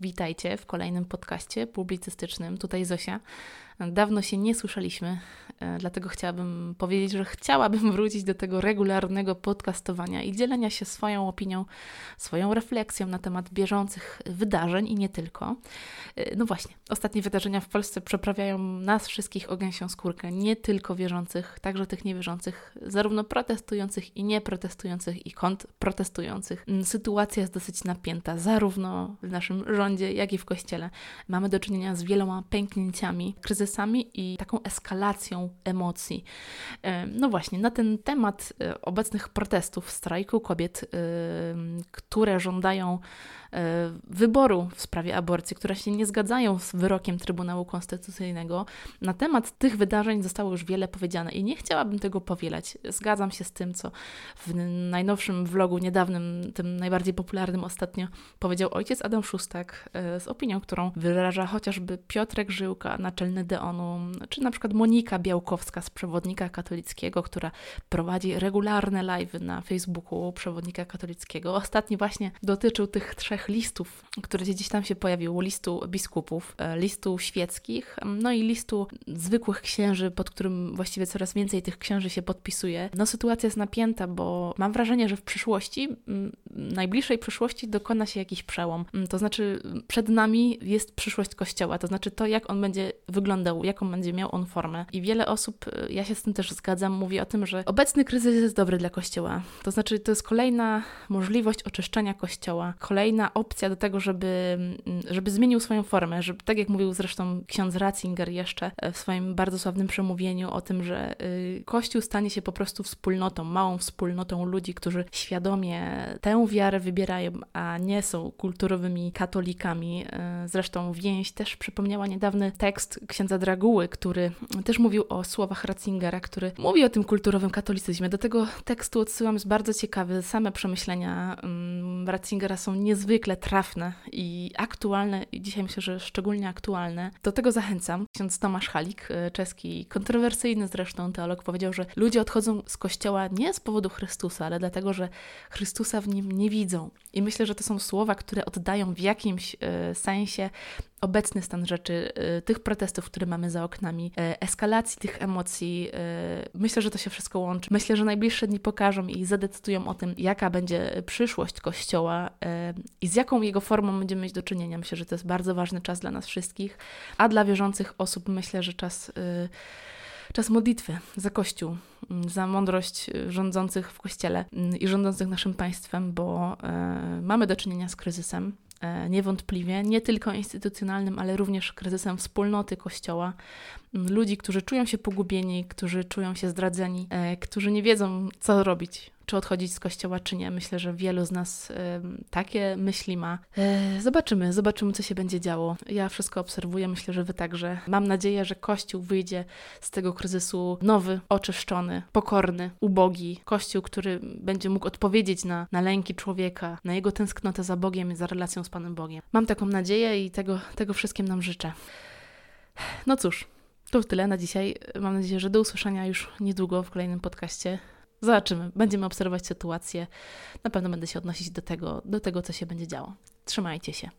Witajcie w kolejnym podcaście publicystycznym. Tutaj Zosia. Dawno się nie słyszeliśmy, e, dlatego chciałabym powiedzieć, że chciałabym wrócić do tego regularnego podcastowania i dzielenia się swoją opinią, swoją refleksją na temat bieżących wydarzeń i nie tylko. E, no właśnie, ostatnie wydarzenia w Polsce przeprawiają nas wszystkich o gęsią skórkę, nie tylko wierzących, także tych niewierzących, zarówno protestujących i nieprotestujących i kontrprotestujących. Mm, sytuacja jest dosyć napięta, zarówno w naszym rządzie, jak i w kościele. Mamy do czynienia z wieloma pęknięciami, i taką eskalacją emocji. No właśnie, na ten temat e, obecnych protestów, strajku kobiet, które żądają E, wyboru w sprawie aborcji, które się nie zgadzają z wyrokiem Trybunału Konstytucyjnego. Na temat tych wydarzeń zostało już wiele powiedziane i nie chciałabym tego powielać. Zgadzam się z tym, co w najnowszym vlogu, niedawnym, tym najbardziej popularnym ostatnio, powiedział ojciec Adam Szustak e, z opinią, którą wyraża chociażby Piotrek Żyłka, naczelny Deonu, czy na przykład Monika Białkowska z Przewodnika Katolickiego, która prowadzi regularne live na Facebooku Przewodnika Katolickiego. Ostatni właśnie dotyczył tych trzech listów, które gdzieś tam się pojawiło: listu biskupów, e, listu świeckich, no i listu zwykłych księży, pod którym właściwie coraz więcej tych księży się podpisuje. No, sytuacja jest napięta, bo mam wrażenie, że w przyszłości, najbliższej przyszłości, dokona się jakiś przełom. To znaczy, przed nami jest przyszłość Kościoła, to znaczy to, jak on będzie wyglądał, jaką będzie miał on formę. I wiele osób, e, ja się z tym też zgadzam, mówi o tym, że obecny kryzys jest dobry dla Kościoła. To znaczy, to jest kolejna możliwość oczyszczenia Kościoła, kolejna opcja do tego, żeby, mm, żeby zmienił swoją formę, żeby, tak jak mówił zresztą ksiądz Ratzinger jeszcze e, w swoim bardzo sławnym przemówieniu o tym, że y, Kościół stanie się po prostu wspólnotą, małą wspólnotą ludzi, którzy świadomie tę wiarę wybierają, a nie są kulturowymi katolikami. E, zresztą więź też przypomniała niedawny tekst księdza Draguły, który też mówił o słowach Ratzingera, który mówi o tym kulturowym katolicyzmie. Do tego tekstu odsyłam, jest bardzo ciekawy. Same przemyślenia mm, Ratzingera są niezwykle trafne i aktualne, i dzisiaj myślę, że szczególnie aktualne. Do tego zachęcam. Ksiądz Tomasz Halik, e, czeski, kontrowersyjny zresztą teolog, powiedział, że ludzie odchodzą z kościoła nie z powodu Chrystusa, ale dlatego, że Chrystusa w nim nie widzą. I myślę, że to są słowa, które oddają w jakimś e, sensie obecny stan rzeczy, y, tych protestów, które mamy za oknami, y, eskalacji tych emocji. Y, myślę, że to się wszystko łączy. Myślę, że najbliższe dni pokażą i zadecydują o tym, jaka będzie przyszłość Kościoła i z jaką jego formą będziemy mieć do czynienia. Myślę, że to jest bardzo ważny czas dla nas wszystkich, a dla wierzących osób myślę, że czas czas modlitwy za Kościół, mm, za mądrość rządzących w Kościele mm, i rządzących naszym państwem, bo mamy do czynienia z kryzysem. E, niewątpliwie, nie tylko instytucjonalnym, ale również kryzysem wspólnoty Kościoła. Ludzi, którzy czują się pogubieni, którzy czują się zdradzeni, e, którzy nie wiedzą, co robić, czy odchodzić z kościoła, czy nie. Myślę, że wielu z nas takie myśli ma. Y, zobaczymy, zobaczymy, co się będzie działo. Ja wszystko obserwuję, myślę, że wy także. Mam nadzieję, że Kościół wyjdzie z tego kryzysu nowy, oczyszczony, pokorny, ubogi. Kościół, który będzie mógł odpowiedzieć na, na lęki człowieka, na jego tęsknotę za Bogiem i za relacją z Panem Bogiem. Mam taką nadzieję i tego, tego wszystkim nam życzę. No cóż, to tyle na dzisiaj. Mam nadzieję, że do usłyszenia już niedługo w kolejnym podcaście. Zobaczymy, będziemy obserwować sytuację. Na pewno będę się odnosić do tego, do tego co się będzie działo. Trzymajcie się.